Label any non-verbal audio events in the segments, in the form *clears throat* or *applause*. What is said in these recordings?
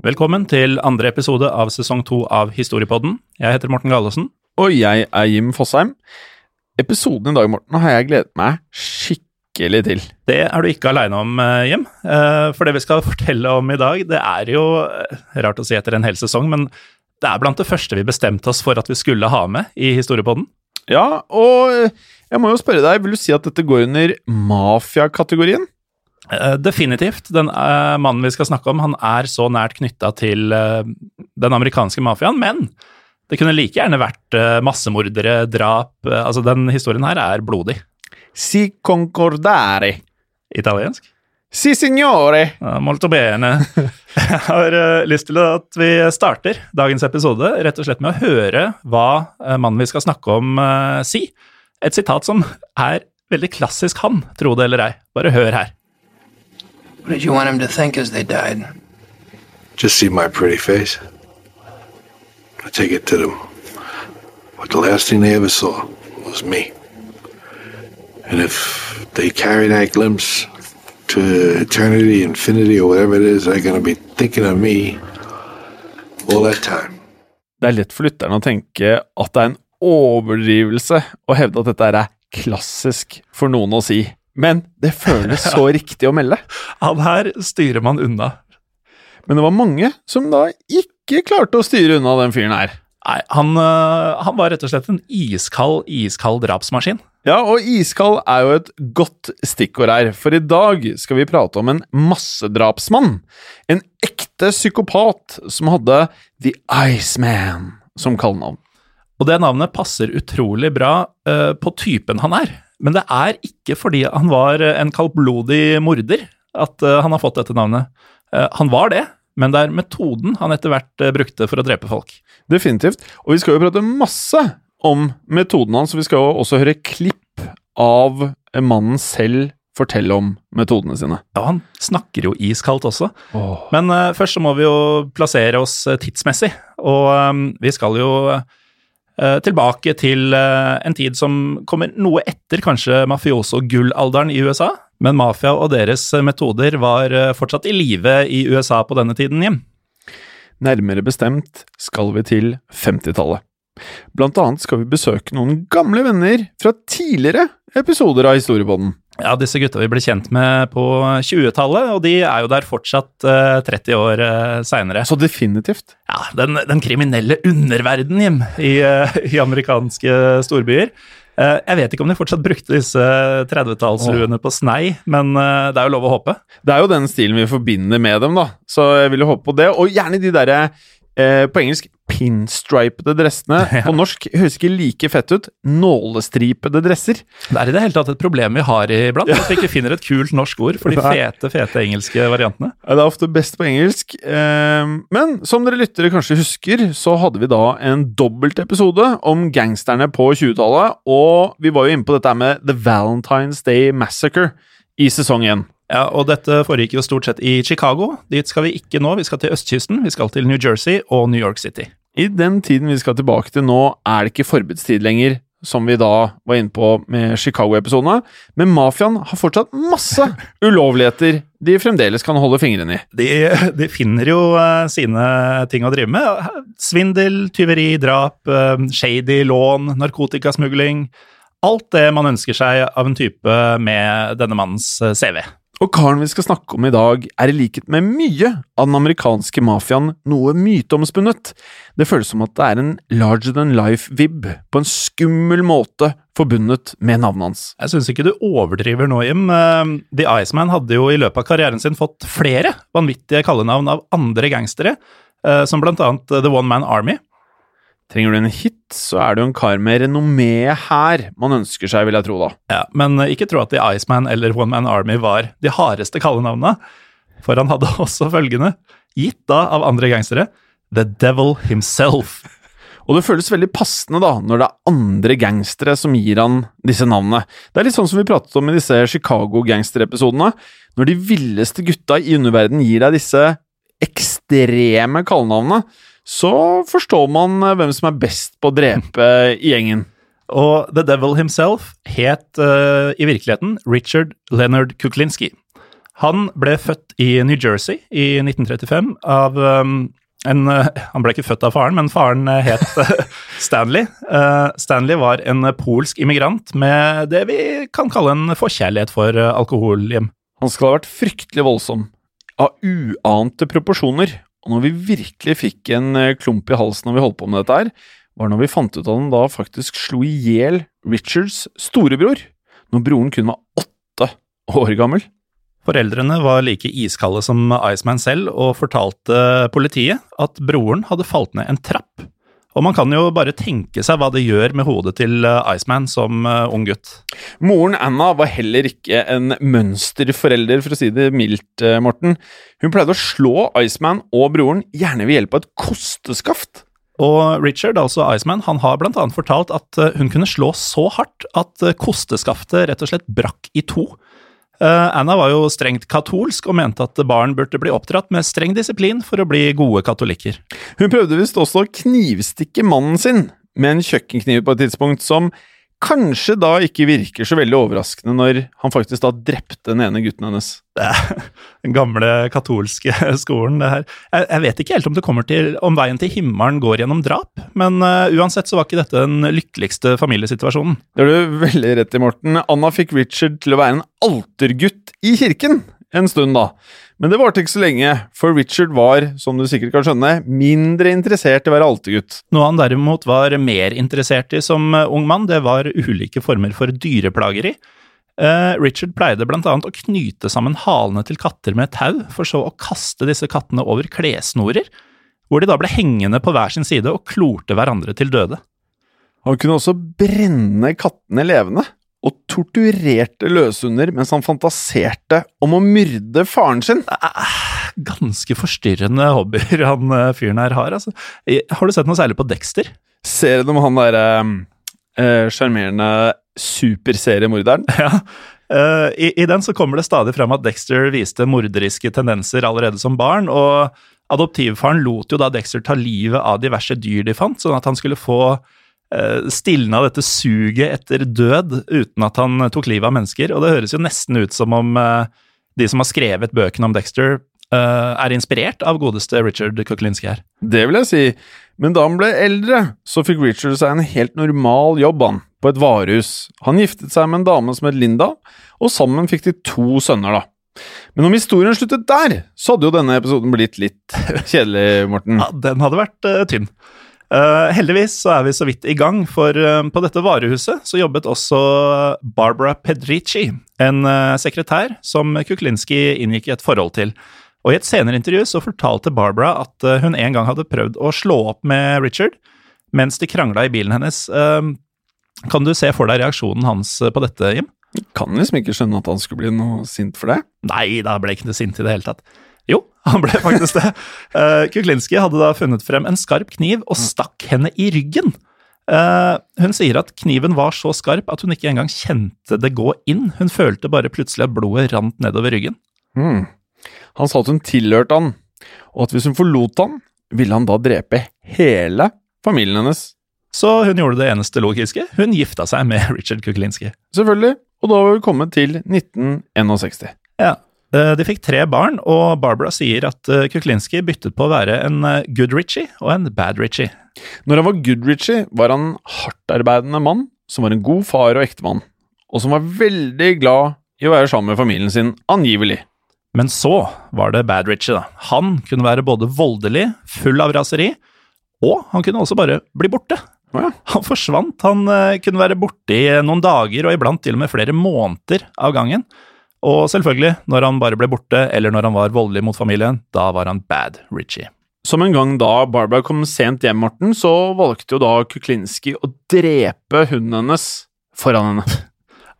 Velkommen til andre episode av sesong to av Historiepodden. Jeg heter Morten Gallosen. Og jeg er Jim Fosheim. Episoden i dag, Morten, har jeg gledet meg skikkelig til. Det er du ikke aleine om, eh, Jim. Eh, For det vi skal *laughs* fortelle om i dag, det er jo eh, rart å si etter en hel sesong, men det er blant det første vi bestemte oss for at vi skulle ha med i Historiepodden. Ja, og jeg må jo spørre deg, vil du si at dette går under mafiakategorien? Eh, Definitivt. Den uh, mannen vi skal snakke om, han er så nært knytta til uh, den amerikanske mafiaen, men det kunne like gjerne vært uh, massemordere, drap Altså, den historien her er blodig. Si concordare. Italiensk? Si signore. Molto bene. Jeg har lyst til at vi starter dagens episode rett og slett med å høre hva mannen vi skal snakke om, si. Et sitat som er veldig klassisk han, tro det eller ei. Bare hør her. What did you want them to think as they died? Just see my pretty face. I take it to them. But the last thing they ever saw was me. And if they carry that glimpse to eternity, infinity, or whatever it is, they're going to be thinking of me all that time. Det er lett for lytterne å tenke at det er en overdrivelse å hevde at dette er klassisk for noen å si. Men det føles så *laughs* riktig å melde. Han her styrer man unna. Men det var mange som da ikke klarte å styre unna den fyren her. Nei, han, øh, han var rett og slett en iskald, iskald drapsmaskin. Ja, og iskald er jo et godt stikkord her, for i dag skal vi prate om en massedrapsmann. En ekte psykopat som hadde The Iceman som kallenavn. Og det navnet passer utrolig bra uh, på typen han er. Men det er ikke fordi han var en kaldblodig morder at øh, han har fått dette navnet. Eh, han var det, men det er metoden han etter hvert øh, brukte for å drepe folk. Definitivt. Og vi skal jo prate masse om metoden hans, og vi skal jo også høre klipp av mannen selv fortelle om metodene sine. Ja, han snakker jo iskaldt også. Men eh, først så må vi jo plassere oss eh, tidsmessig, og eh, vi skal jo eh, tilbake til eh, en tid som kommer noe etter kanskje mafioso-gullalderen i USA, men mafia og deres eh, metoder var eh, fortsatt i live i USA på denne tiden, Jim. Nærmere bestemt skal vi til 50-tallet. Blant annet skal vi besøke noen gamle venner fra tidligere episoder av Historiebånden. Ja, disse gutta vi ble kjent med på 20-tallet, og de er jo der fortsatt eh, 30 år eh, seinere. Så definitivt. Ja, den, den kriminelle underverden, Jim, i, eh, i amerikanske storbyer. Eh, jeg vet ikke om de fortsatt brukte disse 30-tallsruene på snei, men eh, det er jo lov å håpe. Det er jo den stilen vi forbinder med dem, da, så jeg vil jo håpe på det. Og gjerne de derre eh, på engelsk pinstripede dressene. *laughs* På norsk høres ikke like fett ut. Nålestripede dresser. Det er i det hele tatt et problem vi har iblant, at vi ikke finner et kult norsk ord for de *laughs* fete, fete engelske variantene. Ja, Det er ofte best på engelsk. Eh, men som dere lyttere kanskje husker, så hadde vi da en dobbeltepisode om gangsterne på 20-tallet. Og vi var jo inne på dette med The Valentine's Day Massacre i sesong én. Ja, og dette foregikk jo stort sett i Chicago. Dit skal vi ikke nå, vi skal til østkysten. Vi skal til New Jersey og New York City. I den tiden vi skal tilbake til nå, er det ikke forbudstid lenger, som vi da var inne på med Chicago-episodene, men mafiaen har fortsatt masse *laughs* ulovligheter de fremdeles kan holde fingrene i. De, de finner jo uh, sine ting å drive med. Svindel, tyveri, drap, uh, shady lån, narkotikasmugling. Alt det man ønsker seg av en type med denne mannens uh, CV. Og karen vi skal snakke om i dag, er i likhet med mye av den amerikanske mafiaen noe myteomspunnet. Det føles som at det er en larger than life-vib, på en skummel måte forbundet med navnet hans. Jeg syns ikke du overdriver nå, Jim. The Iceman hadde jo i løpet av karrieren sin fått flere vanvittige kallenavn av andre gangstere, som blant annet The One Man Army. Trenger du en hit, så er det jo en kar med renommé her man ønsker seg, vil jeg tro, da. Ja, Men ikke tro at The Iceman eller One Man Army var de hardeste kallenavnene, for han hadde *laughs* også følgende, gitt da av andre gangstere, The Devil Himself. Og det føles veldig passende da, når det er andre gangstere som gir han disse navnene. Det er litt sånn som vi pratet om i disse Chicago-gangsterepisodene. Når de villeste gutta i underverden gir deg disse ekstreme kallenavnene, så forstår man eh, hvem som er best på å drepe i gjengen. Og The Devil himself het uh, i virkeligheten Richard Leonard Kuklinski. Han ble født i New Jersey i 1935 av um, en uh, Han ble ikke født av faren, men faren het *laughs* Stanley. Stanley var en polsk immigrant med det vi kan kalle en forkjærlighet for alkohol. Han skal ha vært fryktelig voldsom, av uante proporsjoner, og når vi virkelig fikk en eh, klump i halsen når vi holdt på med dette her, var når vi fant ut at han da faktisk slo i hjel Richards storebror, når broren kun var åtte år gammel. Foreldrene var like iskalde som Iceman selv og fortalte politiet at broren hadde falt ned en trapp og man kan jo bare tenke seg hva det gjør med hodet til eh, Iceman som uh, ung gutt. Moren Anna var heller ikke en mønsterforelder, for å si det mildt, uh, Morten. Hun pleide å slå Iceman og broren, gjerne ved hjelp av et kosteskaft. Og Richard, altså Iceman, han har blant annet fortalt at hun kunne slå så hardt at kosteskaftet rett og slett brakk i to. Uh, Anna var jo strengt katolsk og mente at barn burde bli oppdratt med streng disiplin for å bli gode katolikker. Hun prøvde visst også å knivstikke mannen sin med en kjøkkenkniv på et tidspunkt, som kanskje da ikke virker så veldig overraskende når han faktisk da drepte den ene gutten hennes. *laughs* Den gamle katolske *laughs* skolen, det her. Jeg, jeg, vet ikke helt om det kommer til om veien til himmelen går gjennom drap, men uh, uansett så var ikke dette den lykkeligste familiesituasjonen. Det har du veldig rett i, Morten. Anna fikk Richard til å være en altergutt i kirken en stund, da. Men det varte ikke så lenge, for Richard var, som du sikkert kan skjønne, mindre interessert i å være altegutt. Noe han derimot var mer interessert i som eh, ung mann, det var ulike former for dyreplageri. Uh, Richard pleide annet å knyte sammen halene til katter med tau, for så å kaste disse kattene over klessnorer, hvor de da ble hengende på hver sin side og klorte hverandre til døde. Han kunne også brenne kattene levende og torturerte løshunder mens han fantaserte om å myrde faren sin. Ganske forstyrrende hobbyer han eh, fyren her har, altså. Har du sett noe særlig på Dexter? Ser du om han derre eh, sjarmerende *laughs* eh, superseriemorderen? Ja. Uh, i, I den så kommer det stadig frem at Dexter viste morderiske tendenser allerede som barn, og adoptivfaren lot jo da Dexter ta livet av diverse dyr de fant, sånn at han skulle få Eh, stilna dette suget etter død uten at han tok livet av mennesker. Og det høres jo nesten ut som om eh, de som har skrevet bøkene om Dexter, eh, er inspirert av godeste Richard Kuklinski her. Det vil jeg si, men da han ble eldre, så fikk Richard seg en helt normal jobb, han, på et varehus. Han giftet seg med en dame som het Linda, og sammen fikk de to sønner, da. Men om historien sluttet der, så hadde jo denne episoden blitt litt *laughs* kjedelig, Morten. Ja, den hadde vært uh, tynn. Uh, heldigvis så er vi så vidt i gang, for uh, på dette varehuset så jobbet også Barbara Pedrici, en uh, sekretær som Kuklinski inngikk i et forhold til. Og I et senere intervju så fortalte Barbara at hun en gang hadde prøvd å slå opp med Richard mens de krangla i bilen hennes. kan du se for deg reaksjonen hans på dette, Jim? Jeg Kan liksom ikke skjønne at han skulle bli noe sint for det. Nei, da ble ikke det sint i det hele tatt. *laughs* Han ble faktisk det. Uh, Kuklinski hadde da funnet frem en skarp kniv og stakk henne i ryggen. Uh, hun sier at kniven var så skarp at hun ikke engang kjente det gå inn. Hun følte bare plutselig at blodet rant nedover ryggen. Mm. Han sa at hun tilhørte han, og at hvis hun forlot han, ville han da drepe hele familien hennes. Så hun gjorde det eneste logiske. Hun gifta seg med *laughs* Richard Kuklinski. Selvfølgelig, og da var vi kommet til 1961. Ja. Eh, De fikk tre barn, og Barbara sier at eh, Kuklinski byttet på å være en eh, good Richie og en bad Richie. Når han var good Richie, var han hardtarbeidende mann som var en god far og ektemann, og som var veldig glad i å være sammen med familien sin, angivelig. Men så var det bad Richie, da. Han kunne være både voldelig, full av raseri, og han kunne også bare bli borte. Ja. Han forsvant. Han kunne være borte i noen dager, og iblant til og med flere måneder av gangen. Og selvfølgelig, når han bare ble borte, eller når han var voldelig mot familien, da var han bad Richie. Som en gang da Barbara kom sent hjem, Morten, så valgte jo da Kuklinski å drepe hunden hennes foran henne. *laughs*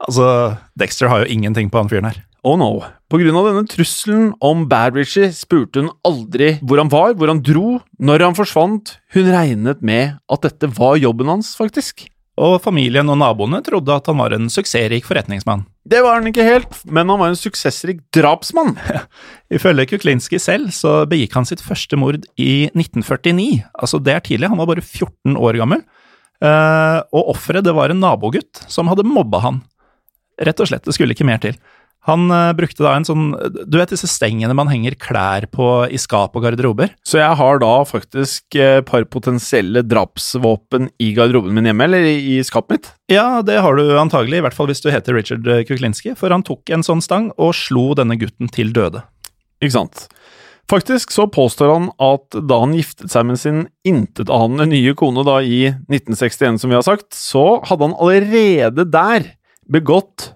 Altså, Dexter har jo ingenting på han fyren her. Oh no. På grunn av denne trusselen om Bad Richie spurte hun aldri hvor han var, hvor han dro, når han forsvant. Hun regnet med at dette var jobben hans, faktisk. Og familien og naboene trodde at han var en suksessrik forretningsmann. Det var han ikke helt, men han var en suksessrik drapsmann. *laughs* Ifølge Kuklinski selv så begikk han sitt første mord i 1949. Altså, det er tidlig, han var bare 14 år gammel. Eh, og offeret, det var en nabogutt som hadde mobba han. Rett og slett, det skulle ikke mer til. Han eh, brukte da en sånn Du vet disse stengene man henger klær på i skap og garderober? Så jeg har da faktisk et par potensielle drapsvåpen i garderoben min hjemme, eller i, i skapet mitt. Ja, det har du antagelig, i hvert fall hvis du heter Richard eh, Kuklinski, for han tok en sånn stang og slo denne gutten til døde. Ikke sant? Faktisk så påstår han at da han giftet seg med sin intetanende nye kone da i 1961, som vi har sagt, så hadde han allerede der begått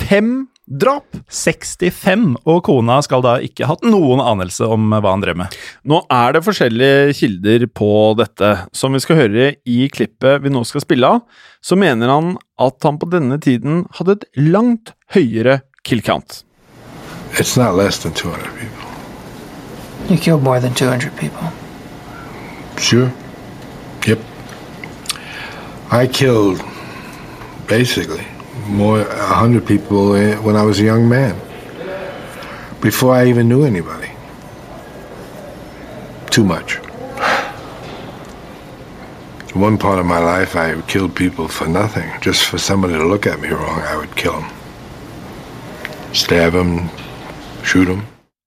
65 drap! 65, og kona skal da ikke ha hatt noen anelse om hva han drev med. Nå er det forskjellige kilder på dette. Som vi skal høre i klippet vi nå skal spille av, så mener han at han på denne tiden hadde et langt høyere kill count. It's not less than 200 people. You killed more than 200 people. Sure. Yep. I killed basically more a hundred people eh, when I was a young man. Before I even knew anybody. Too much. One part of my life, I killed people for nothing. Just for somebody to look at me wrong, I would kill them. Stab them, shoot them.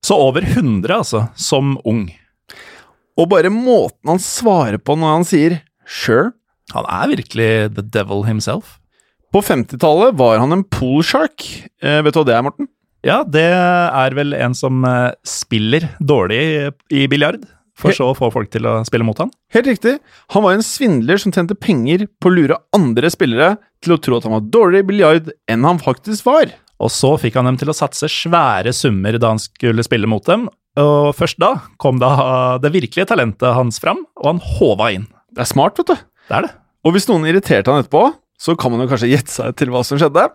Så over 100, altså, som ung. Og bare måten han svarer på når han sier 'sure' Han er virkelig the devil himself. På 50-tallet var han en poolshark. Eh, vet du hva det er, Morten? Ja, det er vel en som eh, spiller dårlig i, i biljard, for så å få folk til å spille mot han. Helt riktig. Han var en svindler som tjente penger på å lure andre spillere til å tro at han var dårligere i biljard enn han faktisk var. Og så fikk han dem til å satse svære summer da han skulle spille mot dem, og først da kom da det virkelige talentet hans fram, og han håva inn. Det er smart, vet du. Det er det. Og hvis noen irriterte han etterpå, så kan man jo kanskje gjette seg til hva som skjedde.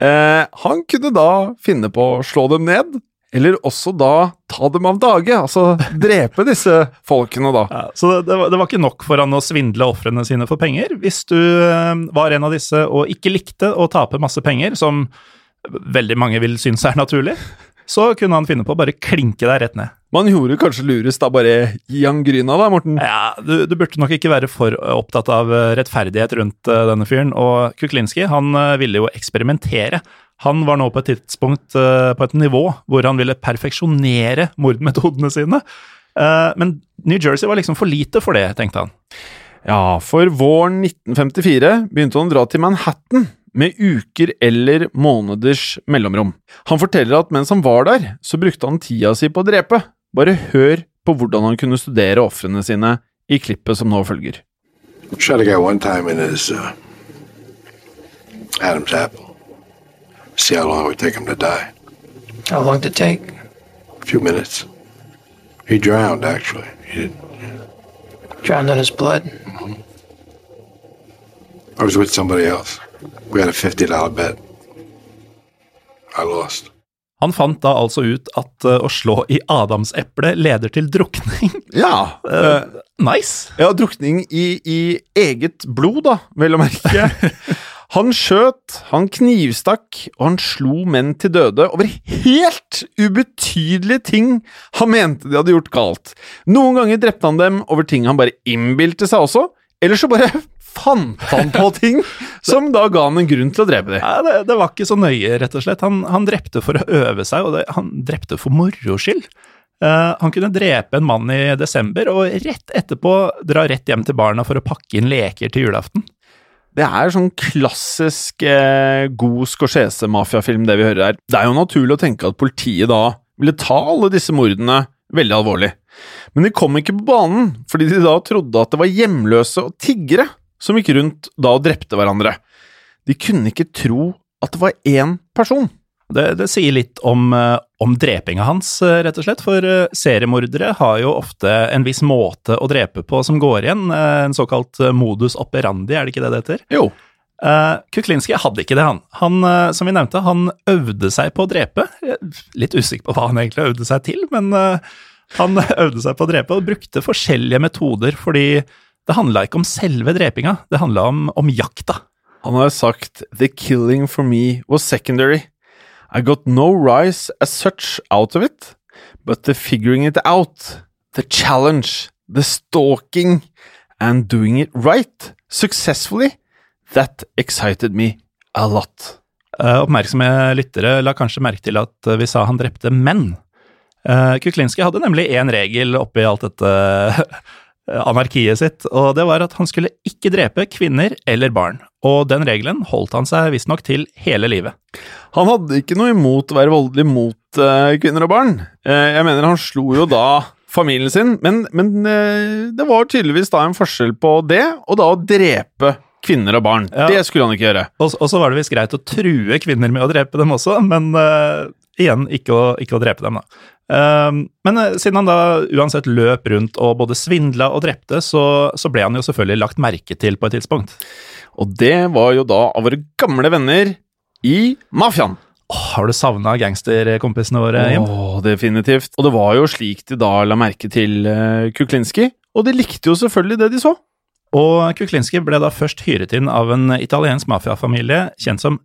Eh, han kunne da finne på å slå dem ned, eller også da ta dem av dage. Altså drepe disse folkene, da. *laughs* Ja, så det, det, var, det var ikke nok for han å svindle ofrene sine for penger. Hvis du eh, var en av disse og ikke likte å tape masse penger, som veldig mange vil synes er naturlig, så kunne han finne på å bare klinke deg rett ned. Man gjorde kanskje lurest da bare han gryna, da, Morten. Ja, du, du burde nok ikke være for opptatt av eh, rettferdighet rundt eh, denne fyren. Og Kuklinski han eh, ville jo eksperimentere. Han var nå på et tidspunkt eh, på et nivå hvor han ville perfeksjonere mordmetodene sine. Eh, men New Jersey var liksom for lite for det, tenkte han. Ja, for våren 1954 begynte han å dra til Manhattan med uker eller måneders mellomrom. Han forteller at mens han var der, så brukte han tida si på å drepe. Bare hør på hvordan han kunne studere ofrene sine i klippet som nå følger. His uh, Adam's apple. See how long it would take him to die. How long did it take? A few minutes. He drowned, actually. He did. Drowned in his blood. I was with somebody else. We had a $50 bet. I lost. Han fant da altså ut at uh, å slå i adamseplet leder til drukning. *laughs* Ja. Eh, nice! ja, drukning i, i eget blod, da, vel å merke. *laughs* Han skjøt, han knivstakk, og han slo menn til døde over helt ubetydelige ting han mente de hadde gjort galt. Noen ganger drepte han dem over ting han bare innbilte seg også, eller så bare fant han på *laughs* ting som da ga han en grunn til å drepe dem. Ja, det, det var ikke så nøye, rett og slett. Han, han drepte for å øve seg, og det, han drepte for moro skyld. Uh, han kunne drepe en mann i desember, og rett etterpå dra rett hjem til barna for å pakke inn leker til julaften. Det er sånn klassisk eh, god Scorsese-mafiafilm, det vi hører her. Det er jo naturlig å tenke at politiet da ville ta alle disse mordene veldig alvorlig. Men de kom ikke på banen, fordi de da trodde at det var hjemløse og tiggere som gikk rundt da og drepte hverandre. De kunne ikke tro at det var én person. Det, det sier litt om, eh, om drepinga hans, eh, rett og slett, for eh, seriemordere har jo ofte en viss måte å drepe på som går igjen, en såkalt modus operandi, er det ikke det det heter? Jo. Uh, Kuklinski hadde ikke det, han. Han, som vi nevnte, han øvde seg på å drepe. Litt usikker på hva han egentlig øvde seg til, men han *laughs* øvde seg på å drepe og brukte forskjellige metoder, fordi det handla ikke om selve drepinga, det handla om, om jakta. Han har sagt «The killing for me was secondary. I got no rise as such out of it, but the figuring it out, the challenge, the stalking, and doing it right, successfully, that excited me a lot. Eh, oppmerksomme lyttere la kanskje merke til at eh, vi sa han drepte menn. Uh, Kuklinski hadde nemlig én regel oppi alt dette *laughs* anarkiet sitt, og det var at han skulle ikke drepe kvinner eller barn. Og den regelen holdt han seg visstnok til hele livet. Han hadde ikke noe imot å være voldelig mot uh, kvinner og barn. Uh, jeg mener, han slo jo da familien sin, men, men uh, det var tydeligvis da en forskjell på det, og da å drepe kvinner og barn. Ja. Det skulle han ikke gjøre. Og, og så var det visst greit å true kvinner med å drepe dem også, men eh, igjen ikke å, ikke å drepe dem, da. Eh, men eh, siden han da uansett løp rundt og både svindla og drepte, så, så ble han jo selvfølgelig lagt merke til på et tidspunkt. Og det var jo da av våre gamle venner i mafiaen. Har du savna gangsterkompisene våre, Jim? Åh, definitivt. Og det var jo slik de da la merke til uh, Kuklinski, og de likte jo selvfølgelig det de så. Og Kuklinski ble da først hyret inn av en italiensk mafiafamilie kjent som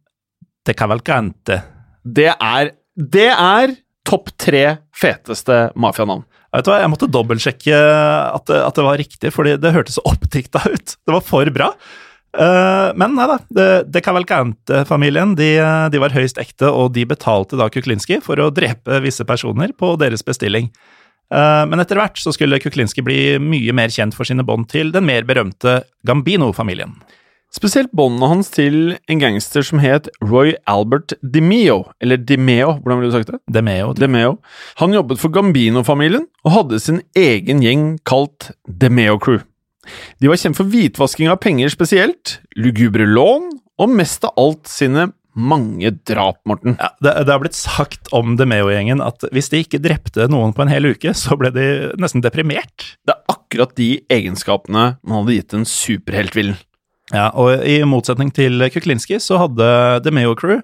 De Cavalcante. Det er Det er topp tre feteste mafianavn. Vet du hva, Jeg måtte dobbeltsjekke at, at det var riktig, fordi det hørtes oppdikta ut. Det var for bra. Uh, men nei da, De, de Cavalcante-familien de, de var høyst ekte, og de betalte da Kuklinski for å drepe visse personer på deres bestilling. Uh, men etter hvert så skulle Kuklinski bli mye mer kjent for sine bånd til den mer berømte Gambino-familien. Spesielt båndene hans til en gangster som het Roy Albert DeMeo, eller DeMeo, hvordan ville du sagt det? Demeo. DeMeo. Han jobbet for Gambino-familien og hadde sin egen gjeng kalt DeMeo Crew. De var kjent for hvitvasking av penger spesielt, lugubre lån og mest av alt sine mange drap, Morten. Ja, det, det har blitt sagt om Demeo-gjengen at hvis de ikke drepte noen på en hel uke, så ble de nesten deprimert. Det er akkurat de egenskapene man hadde gitt en superheltvillen. Ja, og i motsetning til Kuklinski så hadde Demeo Crew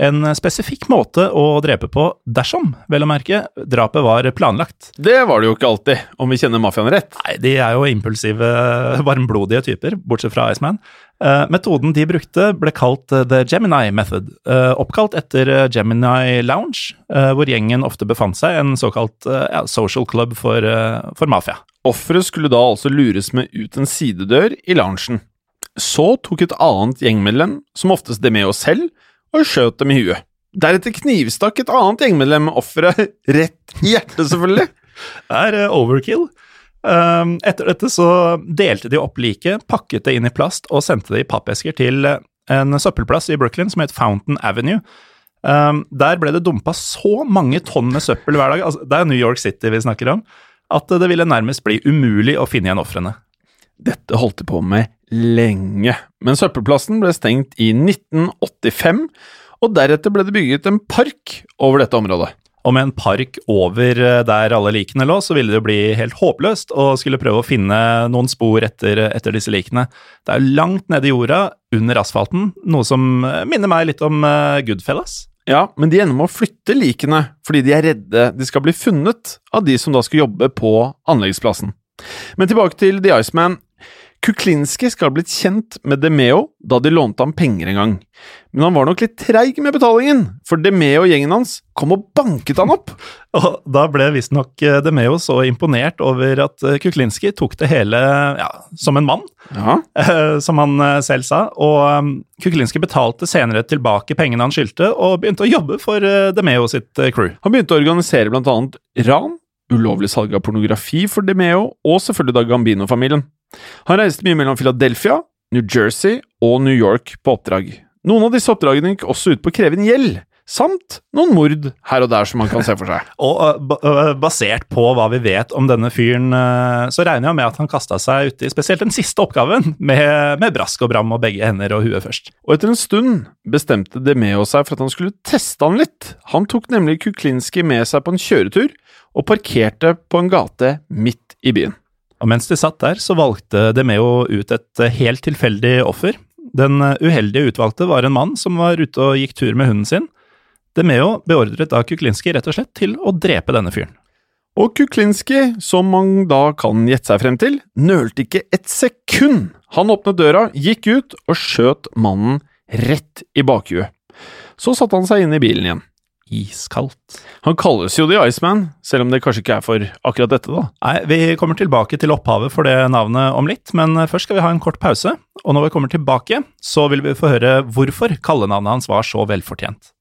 en spesifikk måte å drepe på dersom, vel å merke, drapet var planlagt. Det var det jo ikke alltid, om vi kjenner mafiaen rett. Nei, de er jo impulsive, *laughs* varmblodige typer, bortsett fra Iceman. Eh, metoden de brukte ble kalt eh, The Gemini Method, eh, oppkalt etter Gemini Lounge, hvor gjengen ofte befant seg, en såkalt ja, social club for, for mafia. Offeret skulle da altså lures med ut en sidedør i loungen. Så tok et annet gjengmedlem, som oftest Demeo selv, og skjøt dem i huet. Deretter knivstakk et annet gjengmedlem offeret *laughs* rett i hjertet, selvfølgelig. Det er eh, overkill. Um, etter dette så delte de opp liket, pakket det inn i plast og sendte det i pappesker til eh, en søppelplass i Brooklyn som het Fountain Avenue. Um, der ble det dumpa så mange tonn med søppel hver dag, altså, det er New York City vi snakker om, at det ville nærmest bli umulig å finne igjen ofrene. Dette holdt de på med lenge, men søppelplassen ble stengt i 1985, og deretter ble det bygget en park over dette området. Og med en park over eh, der alle likene lå, så ville det bli helt håpløst å skulle prøve å finne noen spor etter, etter disse likene. Det er langt nede i jorda, under asfalten, noe som eh, minner meg litt om eh, Goodfellas. Ja, men de ender med å flytte likene fordi de er redde de skal bli funnet av de som da skal jobbe på anleggsplassen. Men tilbake til The Iceman. Kuklinski skal ha blitt kjent med DeMeo da de lånte ham penger en gang, men han var nok litt treig med betalingen, for DeMeo og gjengen hans kom og banket han opp. Og da ble visstnok eh, DeMeo så imponert over at eh, Kuklinski tok det hele ja, som en mann, Ja, eh, som han selv sa, og Kuklinski betalte senere tilbake pengene han skyldte, og begynte å jobbe for DeMeo sitt crew. Han begynte å organisere blant annet ran, ulovlig salg av pornografi for DeMeo, og selvfølgelig da Gambino-familien. Han reiste mye mellom Philadelphia, New Jersey og New York på oppdrag. Noen av disse oppdragene gikk også ut på å kreve inn gjeld, samt noen mord her og der som man kan se for seg. *laughs* Og uh, uh, basert på hva vi vet om denne fyren, uh, så regner jeg med at han kasta seg uti spesielt den siste oppgaven, med, med brask og bram og begge hender og huet først. Og etter en stund bestemte DeMeo seg for at han skulle teste han litt. Han tok nemlig Kuklinski med seg på en kjøretur, og parkerte på en gate midt i byen. Og mens de satt der, så valgte Demeo ut et eh, helt tilfeldig offer. Den eh, uheldige utvalgte var en mann som var ute og gikk tur med hunden sin. Demeo beordret da Kuklinski rett og slett til å drepe denne fyren. Og Kuklinski, som man da kan gjette seg frem til, nølte ikke et sekund. Han åpnet døra, gikk ut og skjøt mannen rett i bakhuet. Så satte han seg inn i bilen igjen. Iskaldt. Han kalles jo The Iceman, selv om det kanskje ikke er for akkurat dette, da. Nei, vi kommer tilbake til opphavet for det navnet om litt, men først skal vi ha en kort pause. Og når vi kommer tilbake, så vil vi få høre hvorfor kallenavnet hans var så velfortjent.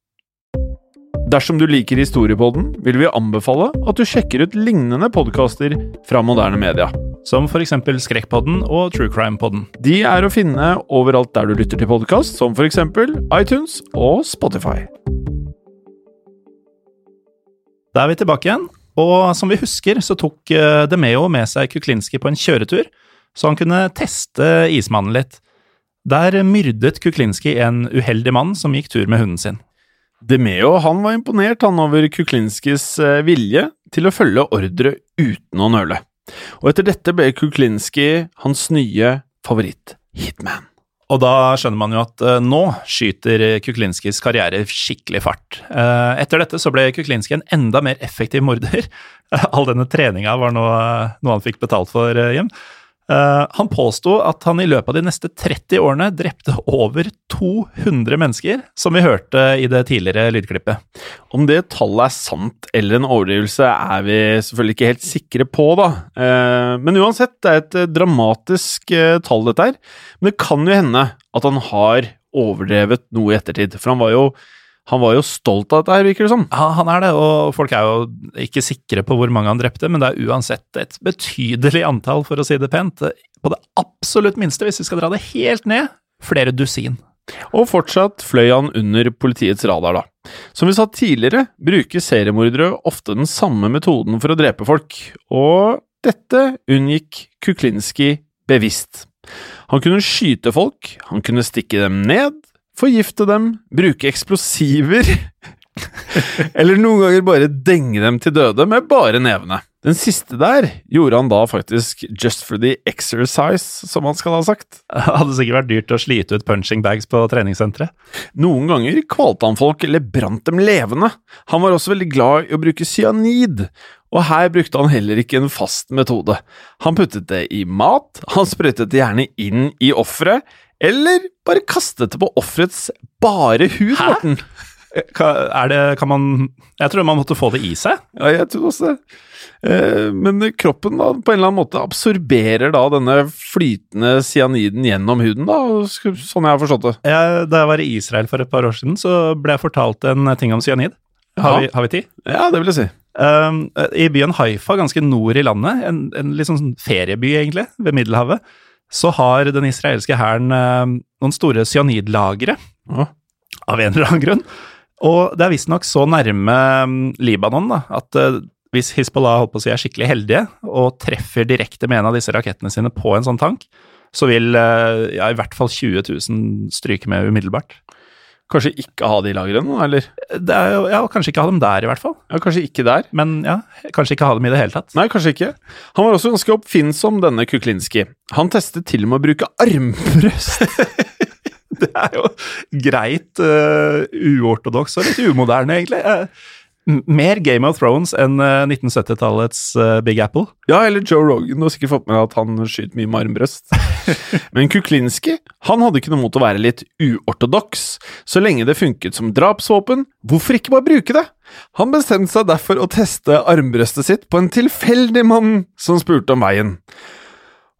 Dersom du liker Historiepodden, vil vi anbefale at du sjekker ut lignende podkaster fra moderne media. Som for eksempel Skrekkpodden og True Crime-podden. De er å finne overalt der du lytter til podkast, som for eksempel iTunes og Spotify. Da er vi tilbake igjen, og som vi husker, så tok eh, Demeo med seg Kuklinski på en kjøretur, så han kunne teste ismannen litt. Der myrdet Kuklinski en uheldig mann som gikk tur med hunden sin. Demeo han var imponert han over Kuklinskis eh, vilje til å følge ordre uten å nøle. Og etter dette ble Kuklinski hans nye favoritt-hitman. Og da skjønner man jo at uh, nå skyter Kuklinskis karriere skikkelig fart. Uh, etter dette så ble Kuklinski en enda mer effektiv morder. *laughs* All denne treninga var noe, noe han fikk betalt for, Jim. Han påsto at han i løpet av de neste 30 årene drepte over 200 mennesker, som vi hørte i det tidligere lydklippet. Om det tallet er sant eller en overdrivelse, er vi selvfølgelig ikke helt sikre på, da. Men uansett, det er et dramatisk tall, dette her. Men det kan jo hende at han har overdrevet noe i ettertid, for han var jo han var jo stolt av dette, her, virker det som. Ja, han er det, og folk er jo ikke sikre på hvor mange han drepte, men det er uansett et betydelig antall, for å si det pent. På det absolutt minste, hvis vi skal dra det helt ned, flere dusin. Og fortsatt fløy han under politiets radar, da. Som vi sa tidligere, bruker seriemordere ofte den samme metoden for å drepe folk, og dette unngikk Kuklinski bevisst. Han kunne skyte folk, han kunne stikke dem ned, forgifte dem, bruke eksplosiver *laughs* Eller noen ganger bare denge dem til døde med bare nevene. Den siste der gjorde han da faktisk just for the exercise, som han skal ha sagt. Det *laughs* hadde sikkert vært dyrt å slite ut punching bags på treningssenteret. Noen ganger kvalte han folk eller brant dem levende. Han var også veldig glad i å bruke cyanid, og her brukte han heller ikke en fast metode. Han puttet det i mat, han sprøytet det gjerne inn i offeret, eller bare kastet det på offerets bare hud, Morten. Er det, kan man Jeg tror man måtte få det i seg. Ja, jeg tror også det. Eh, men kroppen da, på en eller annen måte absorberer da denne flytende cyaniden gjennom huden, da, sånn jeg har forstått det. Jeg, da jeg var i Israel for et par år siden, så ble jeg fortalt en ting om cyanid. Har vi, har vi, tid? Ja, det vil jeg si. Um, I byen Haifa, ganske nord i landet, en, en litt sånn ferieby egentlig, ved Middelhavet, så har den israelske hæren um, noen store cyanidlagre. Ja. Av en eller annen grunn. Og det er visstnok så nærme um, Libanon da, at uh, hvis Hizbollah holdt på å si er skikkelig heldige og treffer direkte med en av disse rakettene sine på en sånn tank, så vil uh, ja, i hvert fall 20 000 stryke med umiddelbart. Kanskje ikke ha de lagrene, eller? Det er jo, ja, Kanskje ikke ha dem der, i hvert fall. Ja, Kanskje ikke der. Men ja, kanskje ikke ha dem i det hele tatt. Nei, kanskje ikke. Han var også ganske oppfinnsom, denne Kuklinski. Han testet til og med å bruke armbrøst *laughs* det er jo greit uh, uortodoks og litt umoderne, egentlig. Uh, mer Game of Thrones enn uh, 1970-tallets Big Apple. Ja, eller Joe Rogan. Du har sikkert fått med deg at han skyter mye med armbrøst. *laughs* Men Kuklinski han hadde ikke noe mot å være litt uortodoks. Så lenge det funket som drapsvåpen, hvorfor ikke bare bruke det? Han bestemte seg derfor å teste armbrøstet sitt på en tilfeldig mann som spurte om veien.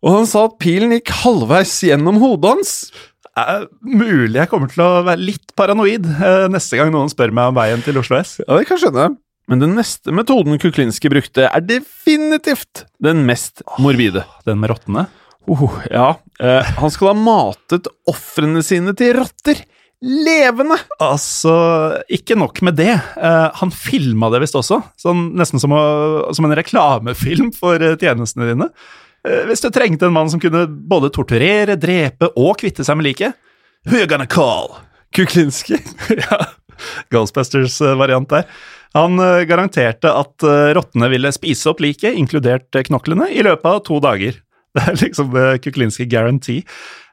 Og han sa at pilen gikk halvveis gjennom hodet hans. Er mulig jeg kommer til å være litt paranoid eh, neste gang noen spør meg om veien til Oslo S. Ja, det kan skjønne. Men den neste metoden Kuklinski brukte, er definitivt den mest morbide. Den med rottene? Oh, ja. Eh, han skal ha matet ofrene sine til rotter. Levende! Altså, ikke nok med det. Eh, han filma det visst også. Sånn, nesten som, å, som en reklamefilm for eh, tjenestene dine. Eh, hvis du trengte en mann som kunne både torturere, drepe og kvitte seg med liket, who you gonna call? Kuklinski? *laughs* ja, Ghostbusters-variant der. Han eh, garanterte at eh, rottene ville spise opp liket, inkludert knoklene, i løpet av to dager. *laughs* Det er liksom det Kuklinski guarantee.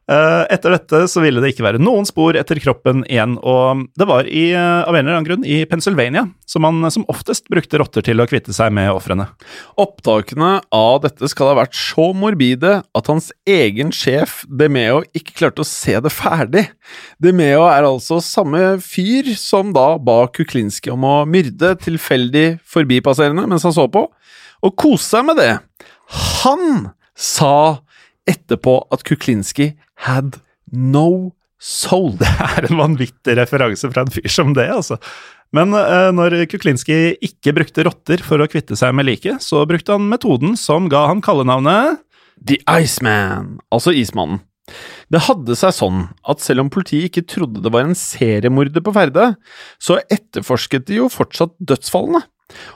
Eh, etter dette så ville det ikke være noen spor etter kroppen igjen, og det var i, eh, av en eller annen grunn i Pennsylvania som man som oftest brukte rotter til å kvitte seg med ofrene. Opptakene av dette skal ha vært så morbide at hans egen sjef Demeo ikke klarte å se det ferdig. Demeo er altså samme fyr som da ba Kuklinski om å myrde tilfeldig forbipasserende mens han så på, og kose seg med det. Han sa etterpå at Kuklinski had no soul. Det er en vanvittig referanse fra en fyr som det, altså. Men eh, når Kuklinski ikke brukte rotter for å kvitte seg med liket, så brukte han metoden som ga han kallenavnet The Iceman, altså Ismannen. Det hadde seg sånn at selv om politiet ikke trodde det var en seriemorder på ferde, så etterforsket de jo fortsatt dødsfallene.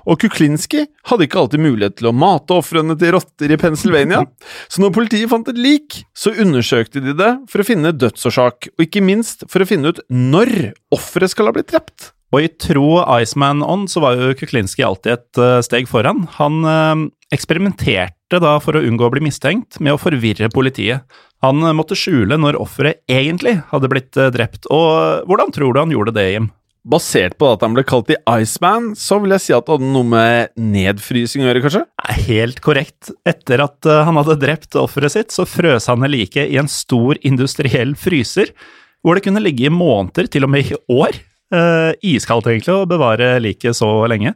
Og Kuklinski hadde ikke alltid mulighet til å mate ofrene til rotter i Pennsylvania, så når politiet fant et lik, så undersøkte de det for å finne dødsårsak, og ikke minst for å finne ut når offeret skal ha blitt drept. Og i tro Iceman On så var jo Kuklinski alltid et uh, steg foran. Han uh, eksperimenterte da for å unngå å bli mistenkt med å forvirre politiet. Han uh, måtte skjule når offeret egentlig hadde blitt drept, og hvordan tror du han gjorde det, Jim? Basert på at han ble kalt The Iceman, så vil jeg si at det hadde noe med nedfrysing å gjøre, kanskje? Helt korrekt. Etter at eh, han hadde drept offeret sitt, så frøs han liket i en stor industriell fryser, hvor det kunne ligge i måneder, til og med i år. Eh, iskaldt, egentlig, å bevare liket så lenge.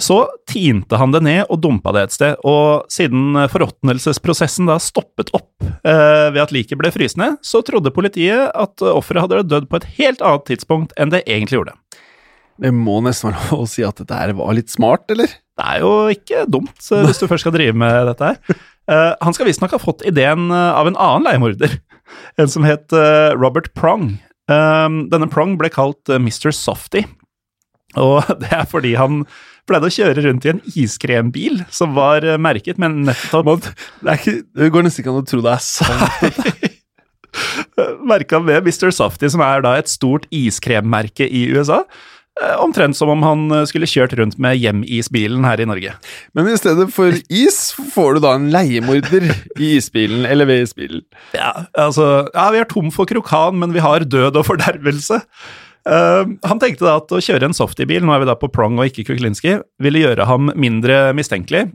Så tinte han det ned og dumpa det et sted, og siden forråtnelsesprosessen da stoppet opp eh, ved at liket ble frysende, så trodde politiet at offeret hadde dødd på et helt annet tidspunkt enn det egentlig gjorde. Det må nesten være lov å si at dette her var litt smart, eller? Det er jo ikke dumt, eh, hvis du først skal drive med dette her. *laughs* Eh, han skal visstnok ha fått ideen eh, av en annen leiemorder, *laughs* en som het eh, Robert Prong. Um, denne Prong ble kalt Mr. Softy, og *laughs* det er fordi han pleide å kjøre rundt i en iskrembil som var eh, merket med nettopp det, ikke, det, går nesten ikke an å tro det er sant. *laughs* Merka med Mr. Softy, som er da et stort iskremmerke i USA. Eh, omtrent som om han eh, skulle kjørt rundt med hjemisbilen her i Norge. Men i stedet for is, får du da en leiemorder i isbilen, eller ved isbilen. Ja, altså Ja, vi er tom for krokan, men vi har død og fordervelse. Uh, han tenkte da at å kjøre en softie-bil, nå er vi da på Prong og ikke Kuklinski, ville gjøre ham mindre mistenkelig.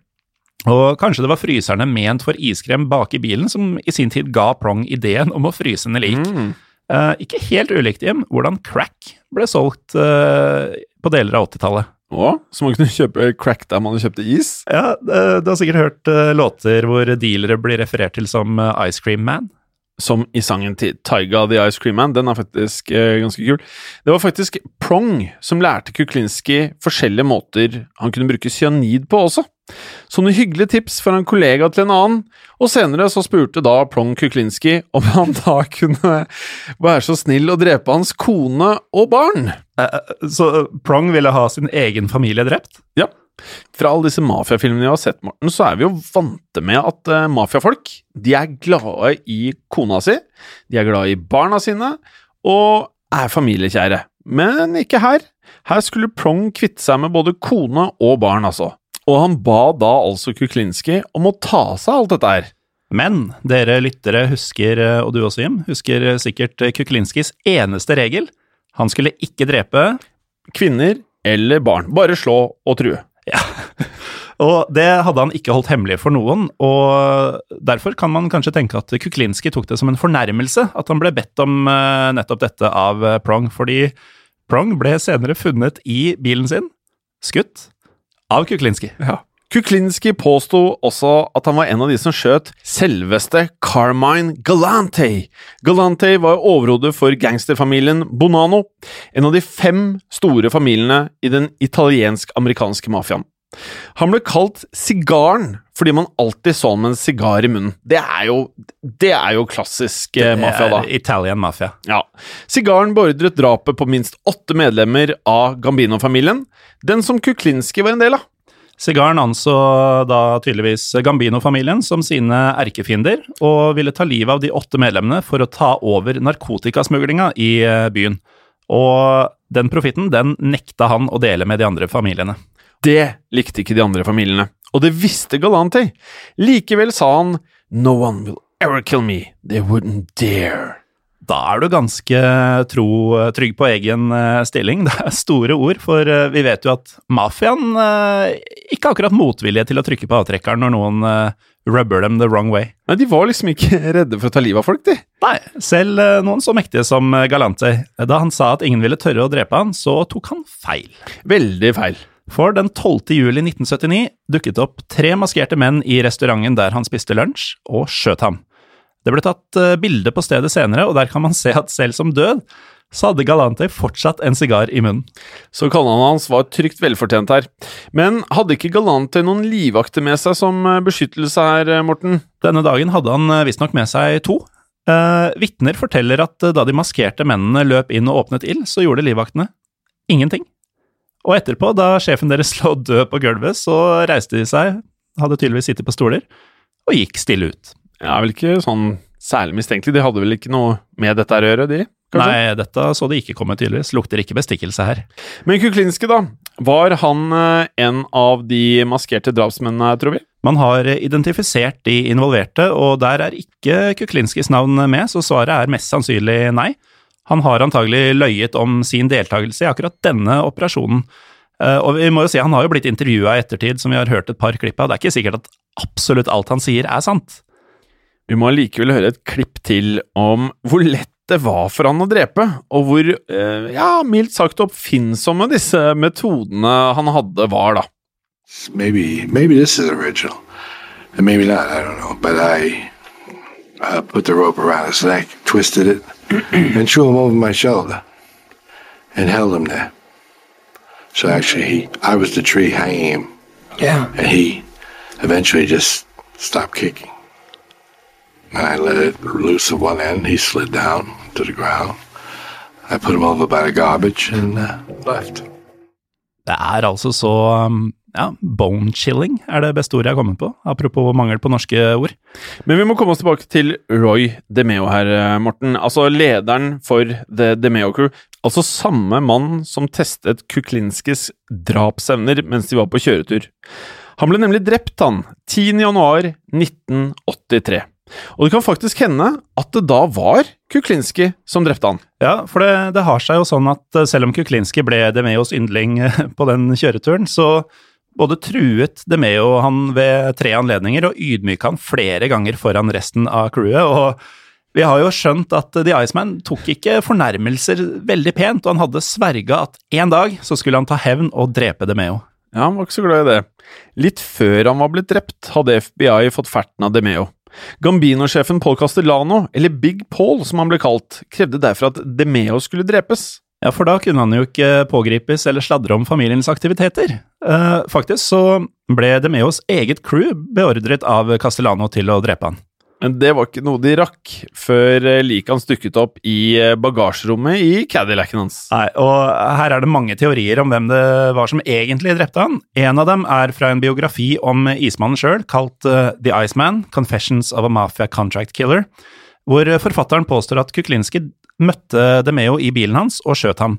Og kanskje det var fryserne ment for iskrem bak i bilen som i sin tid ga Prong ideen om å fryse henne lik. Mm. Uh, ikke helt ulikt, Jim, hvordan crack ble solgt uh, på deler av 80-tallet. Å, så man kunne kjøpe crack der man kjøpte is? Ja, du har sikkert hørt låter hvor dealere blir referert til som Ice Cream Man som i sangen til Taiga The Ice Cream Man. Den er faktisk eh, ganske kul. Det var faktisk Prong som lærte Kuklinski forskjellige måter han kunne bruke cyanid på også. Sånne hyggelige tips fra en kollega til en annen, og senere så spurte da Prong Kuklinski om han da kunne være så snill å drepe hans kone og barn. Eh, eh, så Prong ville ha sin egen familie drept? Ja. Fra alle disse mafiafilmene vi har sett, Morten, så er vi jo vante med at uh, mafiafolk de er glade i kona si, de er glade i barna sine, og er familiekjære. Men ikke her. Her skulle Prong kvitte seg med både kone og barn, altså. Og han ba da altså Kuklinski om å ta seg alt dette her. Men dere lyttere husker, eh, og du også, Jim, husker sikkert Kuklinskis eneste regel. Han skulle ikke drepe Kvinner eller barn. Bare slå og true. Ja. *laughs* Og det hadde han ikke holdt hemmelig for noen, og derfor kan man kanskje tenke at Kuklinski tok det som en fornærmelse at han ble bedt om eh, nettopp dette av eh, Prong, fordi Prong ble senere funnet i bilen sin, skutt, av Kuklinski. Ja. Kuklinski påsto også at han var en av de som skjøt selveste Carmine Galante. Galante var overhodet for gangsterfamilien Bonano, en av de fem store familiene i den italiensk-amerikanske mafiaen. Han ble kalt Sigaren fordi man alltid så med en sigar i munnen. Det er jo, det er jo klassisk eh, mafia, da. Italian mafia. Ja. Sigaren beordret drapet på minst åtte medlemmer av Gambino-familien, den som Kuklinski var en del av. Sigaren anså da tydeligvis Gambino-familien som sine erkefiender, og ville ta livet av de åtte medlemmene for å ta over narkotikasmuglinga i eh, byen. Og den profitten, den nekta han å dele med de andre familiene. Det likte ikke de andre familiene, og det visste Galante. Likevel sa han No one will ever kill me, they wouldn't dare. Da er du ganske tro, trygg på egen eh, stilling. *laughs* Det er store ord, for eh, vi vet jo at mafiaen eh, ikke akkurat motvillige til å trykke på avtrekkeren når noen rubber them the wrong way. Nei, De var liksom ikke *laughs* redde for å ta livet av folk, de. Nei, selv noen så mektige som Galante. Da han sa at ingen ville tørre å drepe han, så tok han feil. Veldig feil. For den 12. juli 1979 dukket opp tre maskerte menn i restauranten der han spiste lunsj, og skjøt ham. Det ble tatt eh, bilde på stedet senere, og der kan man *laughs* se at selv som død, så hadde Galante fortsatt en sigar i munnen. Så kallenavnet hans var trygt velfortjent her. Men hadde ikke Galante noen livvakter med seg som eh, beskyttelse her, eh, Morten? Denne dagen hadde han visstnok med seg to. Eh, Vitner forteller at da de maskerte mennene løp inn og åpnet ild, så gjorde livvaktene ingenting. Og etterpå, da sjefen deres *laughs* lå død på gulvet, så reiste de seg, hadde tydeligvis sittet på stoler, og gikk stille ut. Ja, vel ikke sånn særlig mistenkelig, de hadde vel ikke noe med dette å gjøre, de? Kanskje? Nei, dette så de ikke komme, tydeligvis. Lukter ikke bestikkelse her. Men Kuklinske, da? Var han eh, en av de maskerte drapsmennene, tror vi? Man har identifisert de involverte, og der er ikke Kuklinskis navn med, så svaret er mest sannsynlig nei. Han har antagelig løyet om sin deltakelse i akkurat denne operasjonen. Eh, og vi må jo si, Han har jo blitt intervjua i ettertid, som vi har hørt et par klipp av. Det er ikke sikkert at absolutt alt han sier, er sant. Vi må likevel høre et klipp til om hvor lett det var for han å drepe, og hvor, eh, ja, mildt sagt oppfinnsomme disse metodene han hadde, var, da. Maybe, maybe this is original, and maybe not, I don't know, but I uh, put the rope around his neck, twisted it, *clears throat* and threw him over my shoulder and held him there. So actually, he, I was the tree hanging him. Yeah. And he eventually just stopped kicking. And I let it loose at one end. He slid down to the ground. I put him over by the garbage and uh, left. Det er altså så um, ja, bone-chilling er det beste ordet jeg har kommet på, apropos mangel på norske ord. Men vi må komme oss tilbake til Roy DeMeo her, eh, Morten. Altså lederen for The DeMeo Crew. Altså samme mann som testet Kuklinskis drapsevner mens de var på kjøretur. Han ble nemlig drept, han, 10. januar 1983. Og det kan faktisk hende at det da var Kuklinski som drepte han. Ja, for det, det har seg jo sånn at eh, selv om Kuklinski ble DeMeos yndling *laughs* på den kjøreturen, så både truet DeMeo han ved tre anledninger og ydmyka han flere ganger foran resten av crewet. og vi har jo skjønt at The Iceman tok ikke fornærmelser veldig pent, og han hadde sverga at en dag så skulle han ta hevn og drepe DeMeo. Ja, han var ikke så glad i det. Litt før han var blitt drept, hadde FBI fått ferten av DeMeo. Gambino-sjefen Paul Castellano, eller Big Paul som han ble kalt, krevde derfor at DeMeo skulle drepes. Ja, for da kunne han jo ikke pågripes eller sladre om familiens aktiviteter. Eh, faktisk så ble Demeos eget crew beordret av Castellano til å drepe han. Men det var ikke noe de rakk, før eh, liket hans dukket opp i eh, bagasjerommet i Cadillacen hans. Nei, og her er det mange teorier om hvem det var som egentlig drepte han. En av dem er fra en biografi om ismannen sjøl, kalt uh, The Iceman, Confessions of a Mafia Contract Killer, hvor forfatteren påstår at Kuklinski møtte DeMeo i bilen hans og skjøt ham.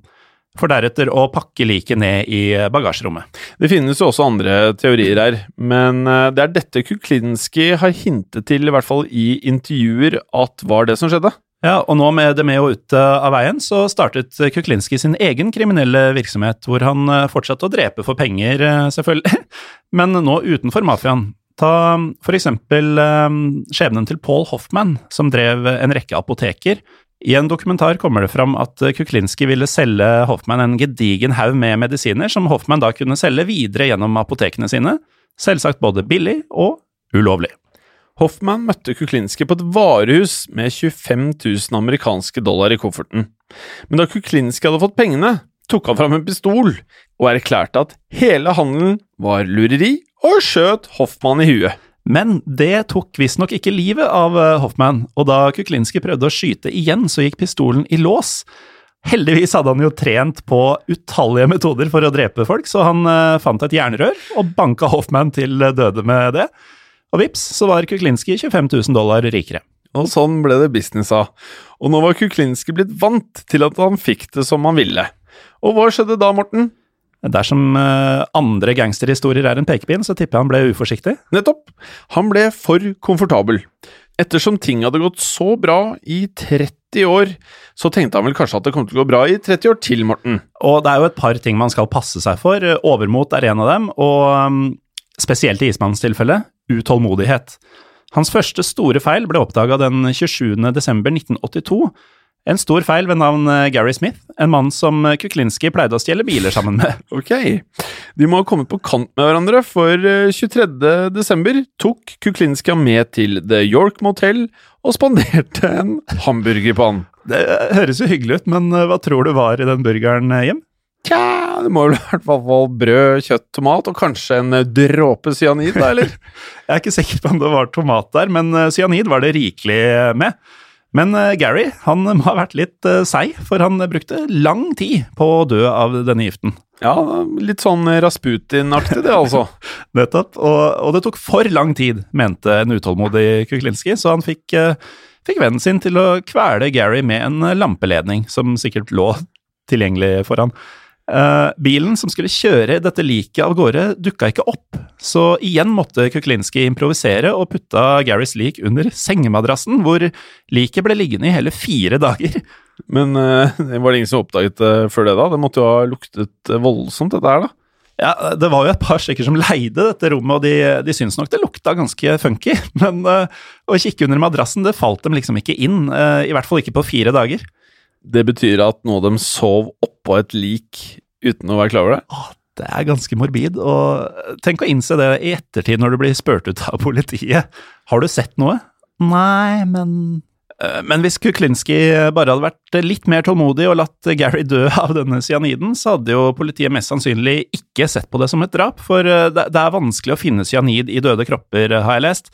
For deretter å pakke liket ned i bagasjerommet. Det finnes jo også andre teorier her, men eh, det er dette Kuklinski har hintet til, i hvert fall i intervjuer, at var det som skjedde. Ja, og nå med Demeo ute av veien, så startet Kuklinski sin egen kriminelle virksomhet, hvor han eh, fortsatte å drepe for penger, eh, selvfølgelig, *laughs* men nå utenfor mafiaen. Ta for eksempel skjebnen til Paul Hoffman, som drev en rekke apoteker, i en dokumentar kommer det fram at Kuklinski ville selge Hoffmann en gedigen haug med medisiner som Hoffmann da kunne selge videre gjennom apotekene sine, selvsagt både billig og ulovlig. Hoffmann møtte Kuklinski på et varehus med 25 000 amerikanske dollar i kofferten. Men da Kuklinski hadde fått pengene, tok han fram en pistol og erklærte at hele handelen var lureri, og skjøt Hoffmann i huet. Men det tok visstnok ikke livet av Hoffmann, og da Kuklinski prøvde å skyte igjen, så gikk pistolen i lås. Heldigvis hadde han jo trent på utallige metoder for å drepe folk, så han uh, fant et jernrør og banka Hoffmann til døde med det. Og vips, så var Kuklinski 25 000 dollar rikere. Og sånn ble det business av. Og nå var Kuklinski blitt vant til at han fikk det som han ville. Og hva skjedde da, Morten? Dersom uh, andre gangsterhistorier er en pekepinn, så tipper jeg han ble uforsiktig. Nettopp. Han ble for komfortabel. Ettersom ting hadde gått så bra i 30 år, så tenkte han vel kanskje at det kom til å gå bra i 30 år til, Morten. Og det er jo et par ting man skal passe seg for. Overmot er en av dem, og um, spesielt i ismannens tilfelle, utålmodighet. Hans første store feil ble oppdaga den 27. desember 1982 en stor feil ved navn eh, Gary Smith, en mann som eh, Kuklinski pleide å stjele biler sammen med. *laughs* Ok, de må ha kommet på kant med hverandre, for 23. Eh, desember tok Kuklinski ham med til The York Motel og spanderte en hamburger på han. Det høres jo hyggelig ut, men hva tror du var i den burgeren, Jim? Tja, det må vel i hvert fall brød, kjøtt, tomat og kanskje en dråpe cyanid, da, eller? *laughs* Jeg er ikke sikker på om det var tomat der, men cyanid var det rikelig med. Men uh, Gary han *laughs* må ha vært litt uh, seig, for han brukte lang tid på å dø av denne giften. Ja, litt sånn Rasputin-aktig det, altså. *laughs* Nettopp. Og, og, det tok for lang tid, mente en utålmodig Kuklinski, så han fikk, uh, fikk vennen sin til å kvele Gary med en lampeledning, som sikkert lå tilgjengelig for han. Uh, bilen som skulle kjøre dette liket av gårde, dukka ikke opp, så igjen måtte Kuklinski improvisere og putta Garys lik under sengemadrassen, hvor liket ble liggende i hele fire dager. Men uh, var det ingen som oppdaget det før det, da? Det måtte jo ha luktet voldsomt, dette her, da? Ja, Det var jo et par stykker som leide dette rommet, og de, de syntes nok det lukta ganske funky. *laughs* Men å kikke under madrassen, det falt dem liksom ikke inn. I hvert fall ikke på fire dager. Det betyr at noen av dem sov oppå et lik uten å være klar over det? Det er ganske morbid, og tenk å innse det i ettertid når du blir spurt ut av politiet. Har du sett noe? Nei, men eh, Men hvis Kuklinski bare hadde vært litt mer tålmodig og latt Gary dø av denne cyaniden, så hadde jo politiet mest sannsynlig ikke sett på det som et drap, for eh, det er vanskelig å finne cyanid i døde kropper, har jeg lest.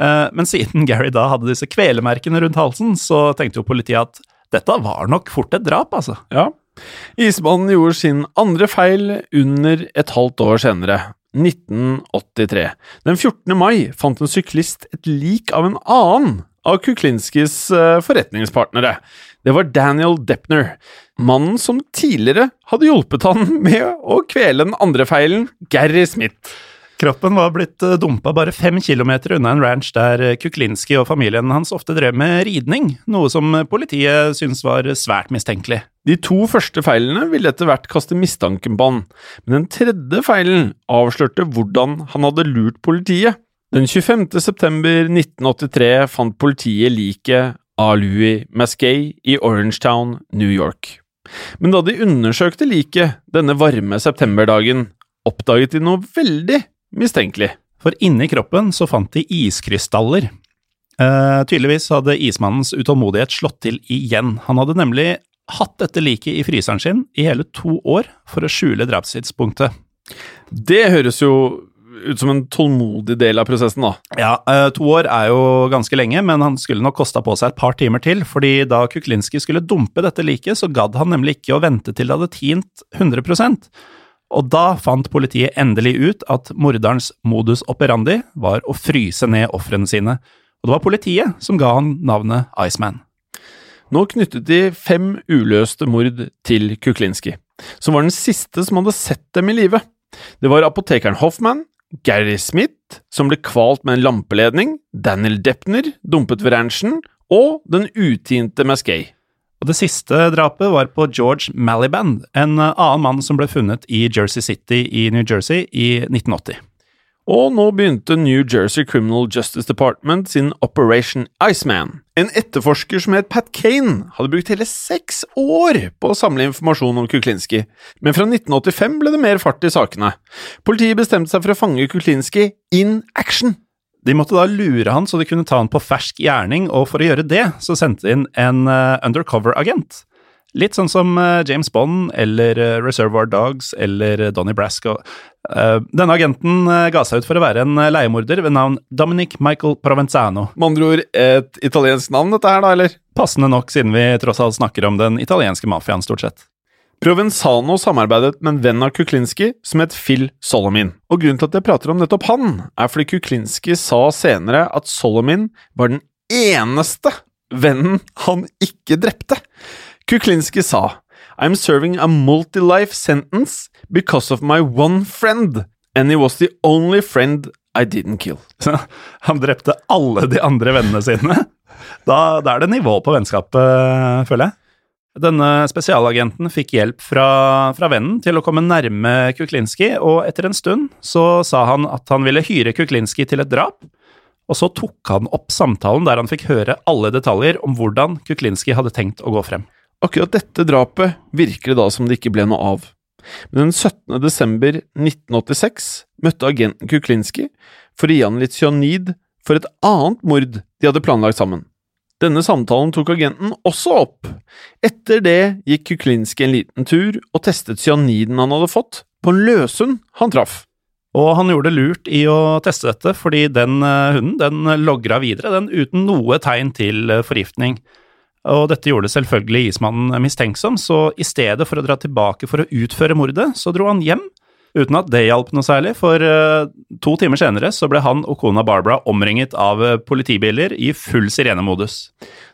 Eh, men siden Gary da hadde disse kvelemerkene rundt halsen, så tenkte jo politiet at dette var nok fort et drap, altså. Ja. Ismannen gjorde sin andre feil under et halvt år senere, 1983. Den 14. mai fant en syklist et lik av en annen av Kuklinskis eh, forretningspartnere. Det var Daniel Depner, mannen som tidligere hadde hjulpet han *laughs* med å kvele den andre feilen, Gary Smith. Kroppen var blitt eh, dumpa bare fem kilometer unna en ranch der eh, Kuklinski og familien hans ofte drev med ridning, noe som politiet syntes var svært mistenkelig. De to første feilene ville etter hvert kaste mistanken på han, men den tredje feilen avslørte hvordan han hadde lurt politiet. Den 25. september 1983 fant politiet liket av Louis Masquet i Orangetown, New York. Men da de undersøkte liket denne varme septemberdagen, oppdaget de noe veldig mistenkelig. For inni kroppen så fant de iskrystaller. Eh, tydeligvis hadde ismannens utålmodighet slått til igjen. Han hadde nemlig hatt dette liket i fryseren sin i hele to år for å skjule drapstidspunktet. Det høres jo ut som en tålmodig del av prosessen, da. Ja, eh, to år er jo ganske lenge, men han skulle nok kosta på seg et par timer til, fordi da Kuklinski skulle dumpe dette liket, så gadd han nemlig ikke å vente til det hadde tint 100 og da fant politiet endelig ut at morderens modus operandi var å fryse ned ofrene sine, og det var politiet som ga han navnet Iceman. Nå knyttet de fem uløste mord til Kuklinski. som var den siste som hadde sett dem i live. Det var apotekeren Hoffman, Gary Smith, som ble kvalt med en lampeledning, Daniel Depner, dumpet ved ranchen, og den utinte Maskey. Og Det siste drapet var på George Maliband, en annen mann som ble funnet i Jersey City i New Jersey i 1980. Og nå begynte New Jersey Criminal Justice Department sin Operation Iceman. En etterforsker som het Pat Kane, hadde brukt hele seks år på å samle informasjon om Kuklinski, men fra 1985 ble det mer fart i sakene. Politiet bestemte seg for å fange Kuklinski in action. De måtte da lure han så de kunne ta han på fersk gjerning, og for å gjøre det så sendte de inn en uh, undercover-agent. Litt sånn som uh, James Bond eller uh, Reservoir Dogs eller Donnie Brasco. Denne agenten ga seg ut for å være en leiemorder ved navn Dominic Michael Provenzano. Med andre ord et italiensk navn, dette her, da, eller? Passende nok, siden vi tross alt snakker om den italienske mafiaen, stort sett. Provenzano samarbeidet med en venn av Kuklinski som het Phil Solomin. Og grunnen til at jeg prater om nettopp han, er fordi Kuklinski sa senere at Solomin var den eneste vennen han ikke drepte. Kuklinski sa I'm serving a multi-life sentence because of my one friend, and he was the only friend I didn't kill. Han drepte alle de andre vennene sine? Da, da er det nivå på vennskapet, føler jeg. Denne spesialagenten fikk hjelp fra, fra, vennen til å komme nærme Kuklinski, og etter en stund så sa han at han ville hyre Kuklinski til et drap, og så tok han opp samtalen der han fikk høre alle detaljer om hvordan Kuklinski hadde tenkt å gå frem. Akkurat dette drapet virker det da som det ikke ble noe av. Men den 17. desember 1986 møtte agenten Kuklinski for å gi han litt cyanid for et annet mord de hadde planlagt sammen. Denne samtalen tok agenten også opp. Etter det gikk Kuklinski en liten tur og testet cyaniden han hadde fått, på en løshund han traff. Og han gjorde det lurt i å teste dette, fordi den eh, hunden den logra videre, den uten noe tegn til eh, forgiftning. Og dette gjorde selvfølgelig ismannen mistenksom, så i stedet for å dra tilbake for å utføre mordet, så dro han hjem, uten at det hjalp noe særlig, for uh, to timer senere så ble han og kona Barbara omringet av uh, politibiler i full sirenemodus.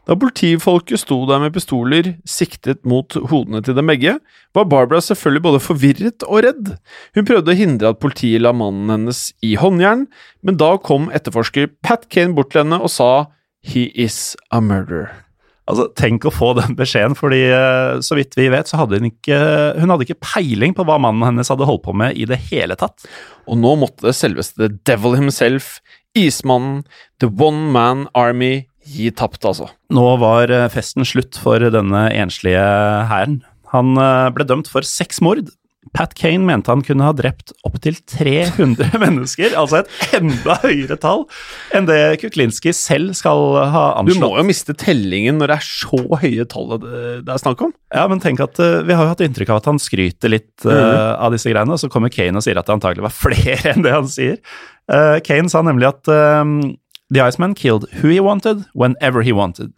Da politifolket sto der med pistoler siktet mot hodene til dem begge, var Barbara selvfølgelig både forvirret og redd. Hun prøvde å hindre at politiet la mannen hennes i håndjern, men da kom etterforsker Pat Kane bort til henne og sa He is a murderer. Altså, Tenk å få den beskjeden, fordi eh, så vidt vi vet, så hadde hun ikke Hun hadde ikke peiling på hva mannen hennes hadde holdt på med i det hele tatt. Og nå måtte selveste Devil himself, ismannen, The One Man Army, gi tapt, altså. Nå var eh, festen slutt for denne enslige hæren. Han eh, ble dømt for seks mord, Pat Kane mente han kunne ha drept opptil 300 *laughs* mennesker, altså et enda høyere tall enn det Kuklinski selv skal ha anslått. Du må jo miste tellingen når det er så høye tall det er snakk om. Ja, men tenk at uh, vi har jo hatt inntrykk av at han skryter litt uh, mm. av disse greiene, og så kommer Kane og sier at det antagelig var *laughs* flere enn det han sier. Uh, Kane sa nemlig at The Iceman killed who he wanted, whenever he wanted.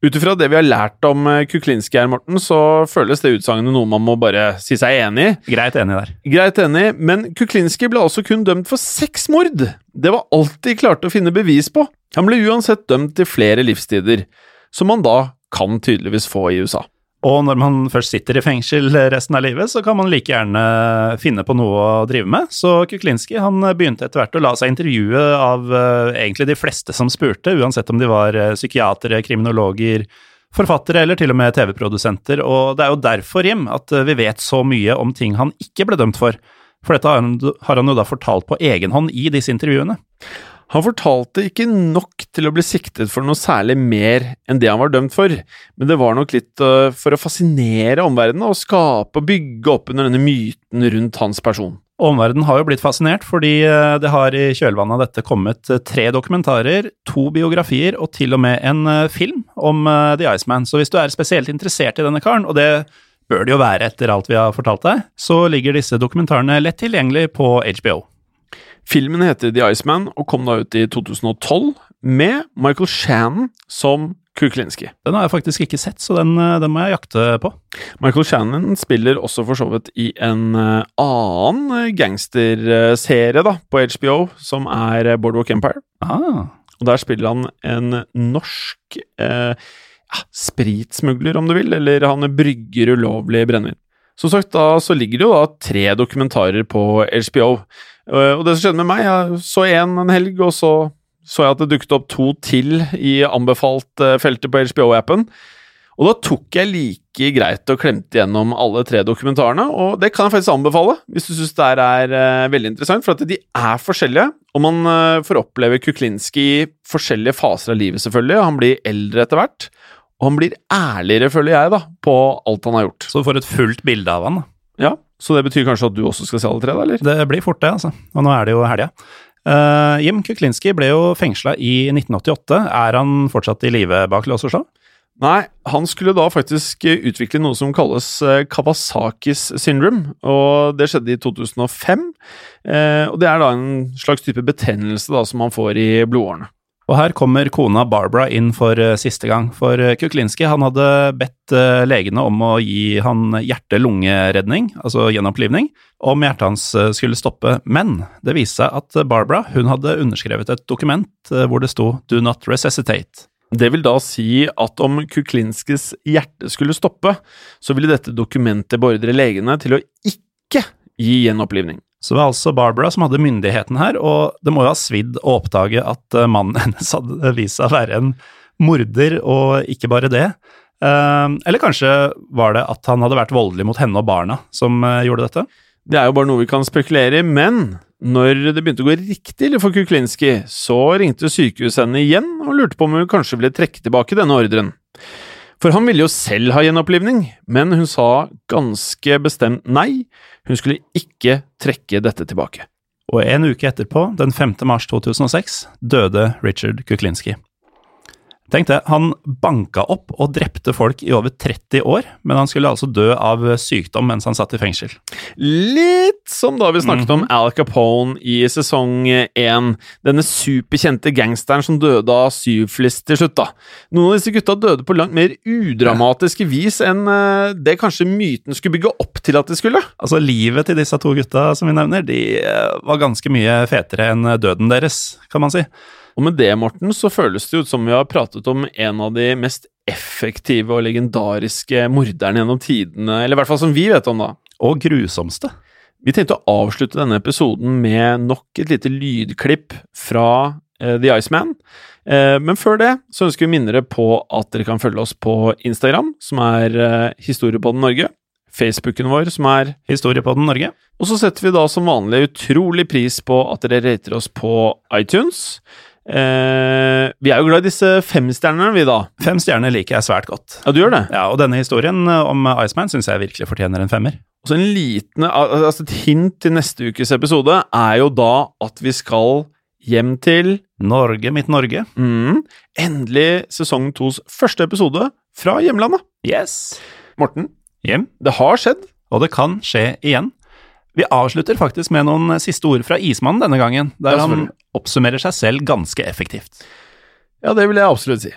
Ut ifra det vi har lært om eh, Kuklinski her, Morten, så føles det utsagnet noe man må bare si seg enig i. Greit enig der. Greit enig, men Kuklinski ble altså kun dømt for seks mord. Det var alt de klarte å finne bevis på. Han ble uansett dømt til flere livstider, som han da kan tydeligvis få i USA. Og når man først sitter i fengsel resten av livet, så kan man like gjerne finne på noe å drive med. Så Kuklinski han begynte etter hvert å la seg intervjue av uh, egentlig de fleste som spurte, uansett om de var uh, psykiatere, kriminologer, forfattere eller til og med TV-produsenter. Og det er jo derfor, Jim, at uh, vi vet så mye om ting han ikke ble dømt for. For dette har han, har han jo da fortalt på egen hånd i disse intervjuene. Han fortalte ikke nok til å bli siktet for noe særlig mer enn det han var dømt for, men det var nok litt uh, for å fascinere omverdenen og skape og bygge opp under denne myten rundt hans person. Omverdenen har jo blitt fascinert, fordi uh, det har i kjølvannet av dette kommet uh, tre dokumentarer, to biografier og til og med en film om The Iceman. Så hvis du er spesielt interessert i denne karen, og det bør det jo være etter alt vi har fortalt deg, så ligger disse dokumentarene lett tilgjengelig på HBO. Filmen heter The Iceman og kom da ut i 2012, med Michael Shannon som Kuklinski. Den har jeg faktisk ikke sett, så den, eh, den, må jeg jakte på. Michael Shannon spiller også for så vidt i en uh, annen gangsterserie da, på HBO, som er Boardwalk Empire. Ah. Og der spiller han en norsk eh, ja, spritsmugler, om du vil, eller han brygger ulovlig brennevin. Som sagt, da så ligger det jo da tre dokumentarer på HBO. Eh, Og det som skjedde med meg, jeg så én en helg, og så så jeg at det dukket opp to til i anbefalt eh, på HBO-appen. Og da tok jeg like greit og klemte gjennom alle tre dokumentarene, og det kan jeg faktisk anbefale hvis du syns det er eh, veldig interessant, for at de er forskjellige, og man får oppleve Kuklinski i forskjellige faser av livet, selvfølgelig. Han blir eldre etter hvert, og han blir ærligere, føler jeg, da, på alt han har gjort. Så du får et fullt bilde av han. da. Ja, Så det betyr kanskje at du også skal se alle tre, da, eller? Det blir fort det, altså. Og nå er det jo helga. Uh, Jim Kuklinski ble jo fengsla i 1988. Er han fortsatt i live bak lås og slå? Nei, han skulle da faktisk utvikle noe som kalles eh, Kawasakis syndrome, og det skjedde i 2005. Eh, og det er da en slags type betennelse da som man får i blodårene. Og her kommer kona Barbara inn for eh, siste gang, for eh, Kuklinski han hadde bedt eh, legene om å gi han hjerte-lungeredning, altså gjenopplivning, om hjertet hans skulle stoppe, men det viste seg at Barbara hun hadde underskrevet et dokument hvor det sto 'Do not resuscitate'. Det vil da si at om Kuklinskis hjerte skulle stoppe, så ville dette dokumentet beordre legene til å ikke gi gjenopplivning. Så det var altså Barbara som hadde myndigheten her, og det må jo ha svidd å oppdage at eh, mannen *laughs* hennes hadde vist seg å være en morder, og ikke bare det. Eh, eller kanskje var det at han hadde vært voldelig mot henne og barna som eh, gjorde dette? Det er jo bare noe vi kan spekulere i, men når det begynte å gå riktig ille for Kuklinski, så ringte sykehuset henne igjen og lurte på om hun kanskje ville trekke tilbake denne ordren. For han ville jo selv ha gjenopplivning, men hun sa ganske bestemt nei, hun skulle ikke trekke dette tilbake. Og en uke etterpå, den 5. mars 2006, døde Richard Kuklinski. Tenk det, han banka opp og drepte folk i over 30 år, men han skulle altså dø av sykdom mens han satt i fengsel. Litt som da vi snakket om Al Capone i sesong én. Denne superkjente gangsteren som døde av syvflis til slutt, da. Noen av disse gutta døde på langt mer udramatiske vis enn eh, det kanskje myten skulle bygge opp til at de skulle. Altså, livet til disse to gutta som vi nevner, de eh, var ganske mye fetere enn døden deres, kan man si. Og med det, Morten, så føles det ut som vi har pratet om en av de mest effektive og legendariske morderne gjennom tidene, eller i hvert fall som vi vet om, da. Og grusomste. Vi tenkte å avslutte denne episoden med nok et lite lydklipp fra uh, The Iceman. Uh, men før det så ønsker vi å minne dere på at dere kan følge oss på Instagram, som er uh, Historiepodden Norge. Facebooken vår, som er Historiepodden Norge. Og så setter vi da som vanlig utrolig pris på at dere rater oss på iTunes. Eh, vi er jo glad i disse femstjernene, vi, da. Fem stjerner liker jeg svært godt. Ja, du gjør det? Ja, Og denne historien eh, om Iceman syns jeg virkelig fortjener en femmer. Og så en liten, altså Et hint til neste ukes episode er jo da at vi skal hjem til Norge, mitt Norge. mm, endelig sesong tos første episode fra hjemlandet. Yes. Morten, Hjem. det har skjedd. Og det kan skje igjen. Vi avslutter faktisk med noen siste ord fra Ismannen denne gangen, der han. Oppsummerer seg selv ganske effektivt. Ja, det vil jeg absolutt si.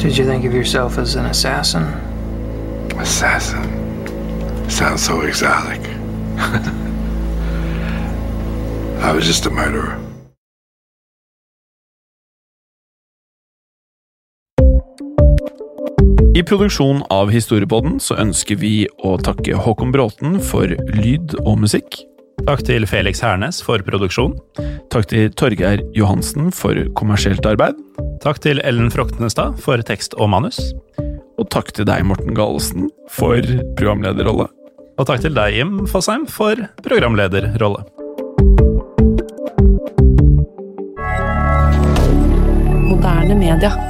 Did you think of yourself as an assassin? Assassin. Sounds so exotic. *laughs* I was just a murderer. I produksjonen av Historiepodden så ønsker vi å takke Håkon Bråten for lyd og musikk. Takk til Felix Hernes for produksjon. Takk til Torgeir Johansen for kommersielt arbeid. Takk til Ellen Froktenestad for tekst og manus. Og takk til deg, Morten Galesen, for programlederrolle. Og takk til deg, Jim Fosheim, for programlederrolle. Moderne media.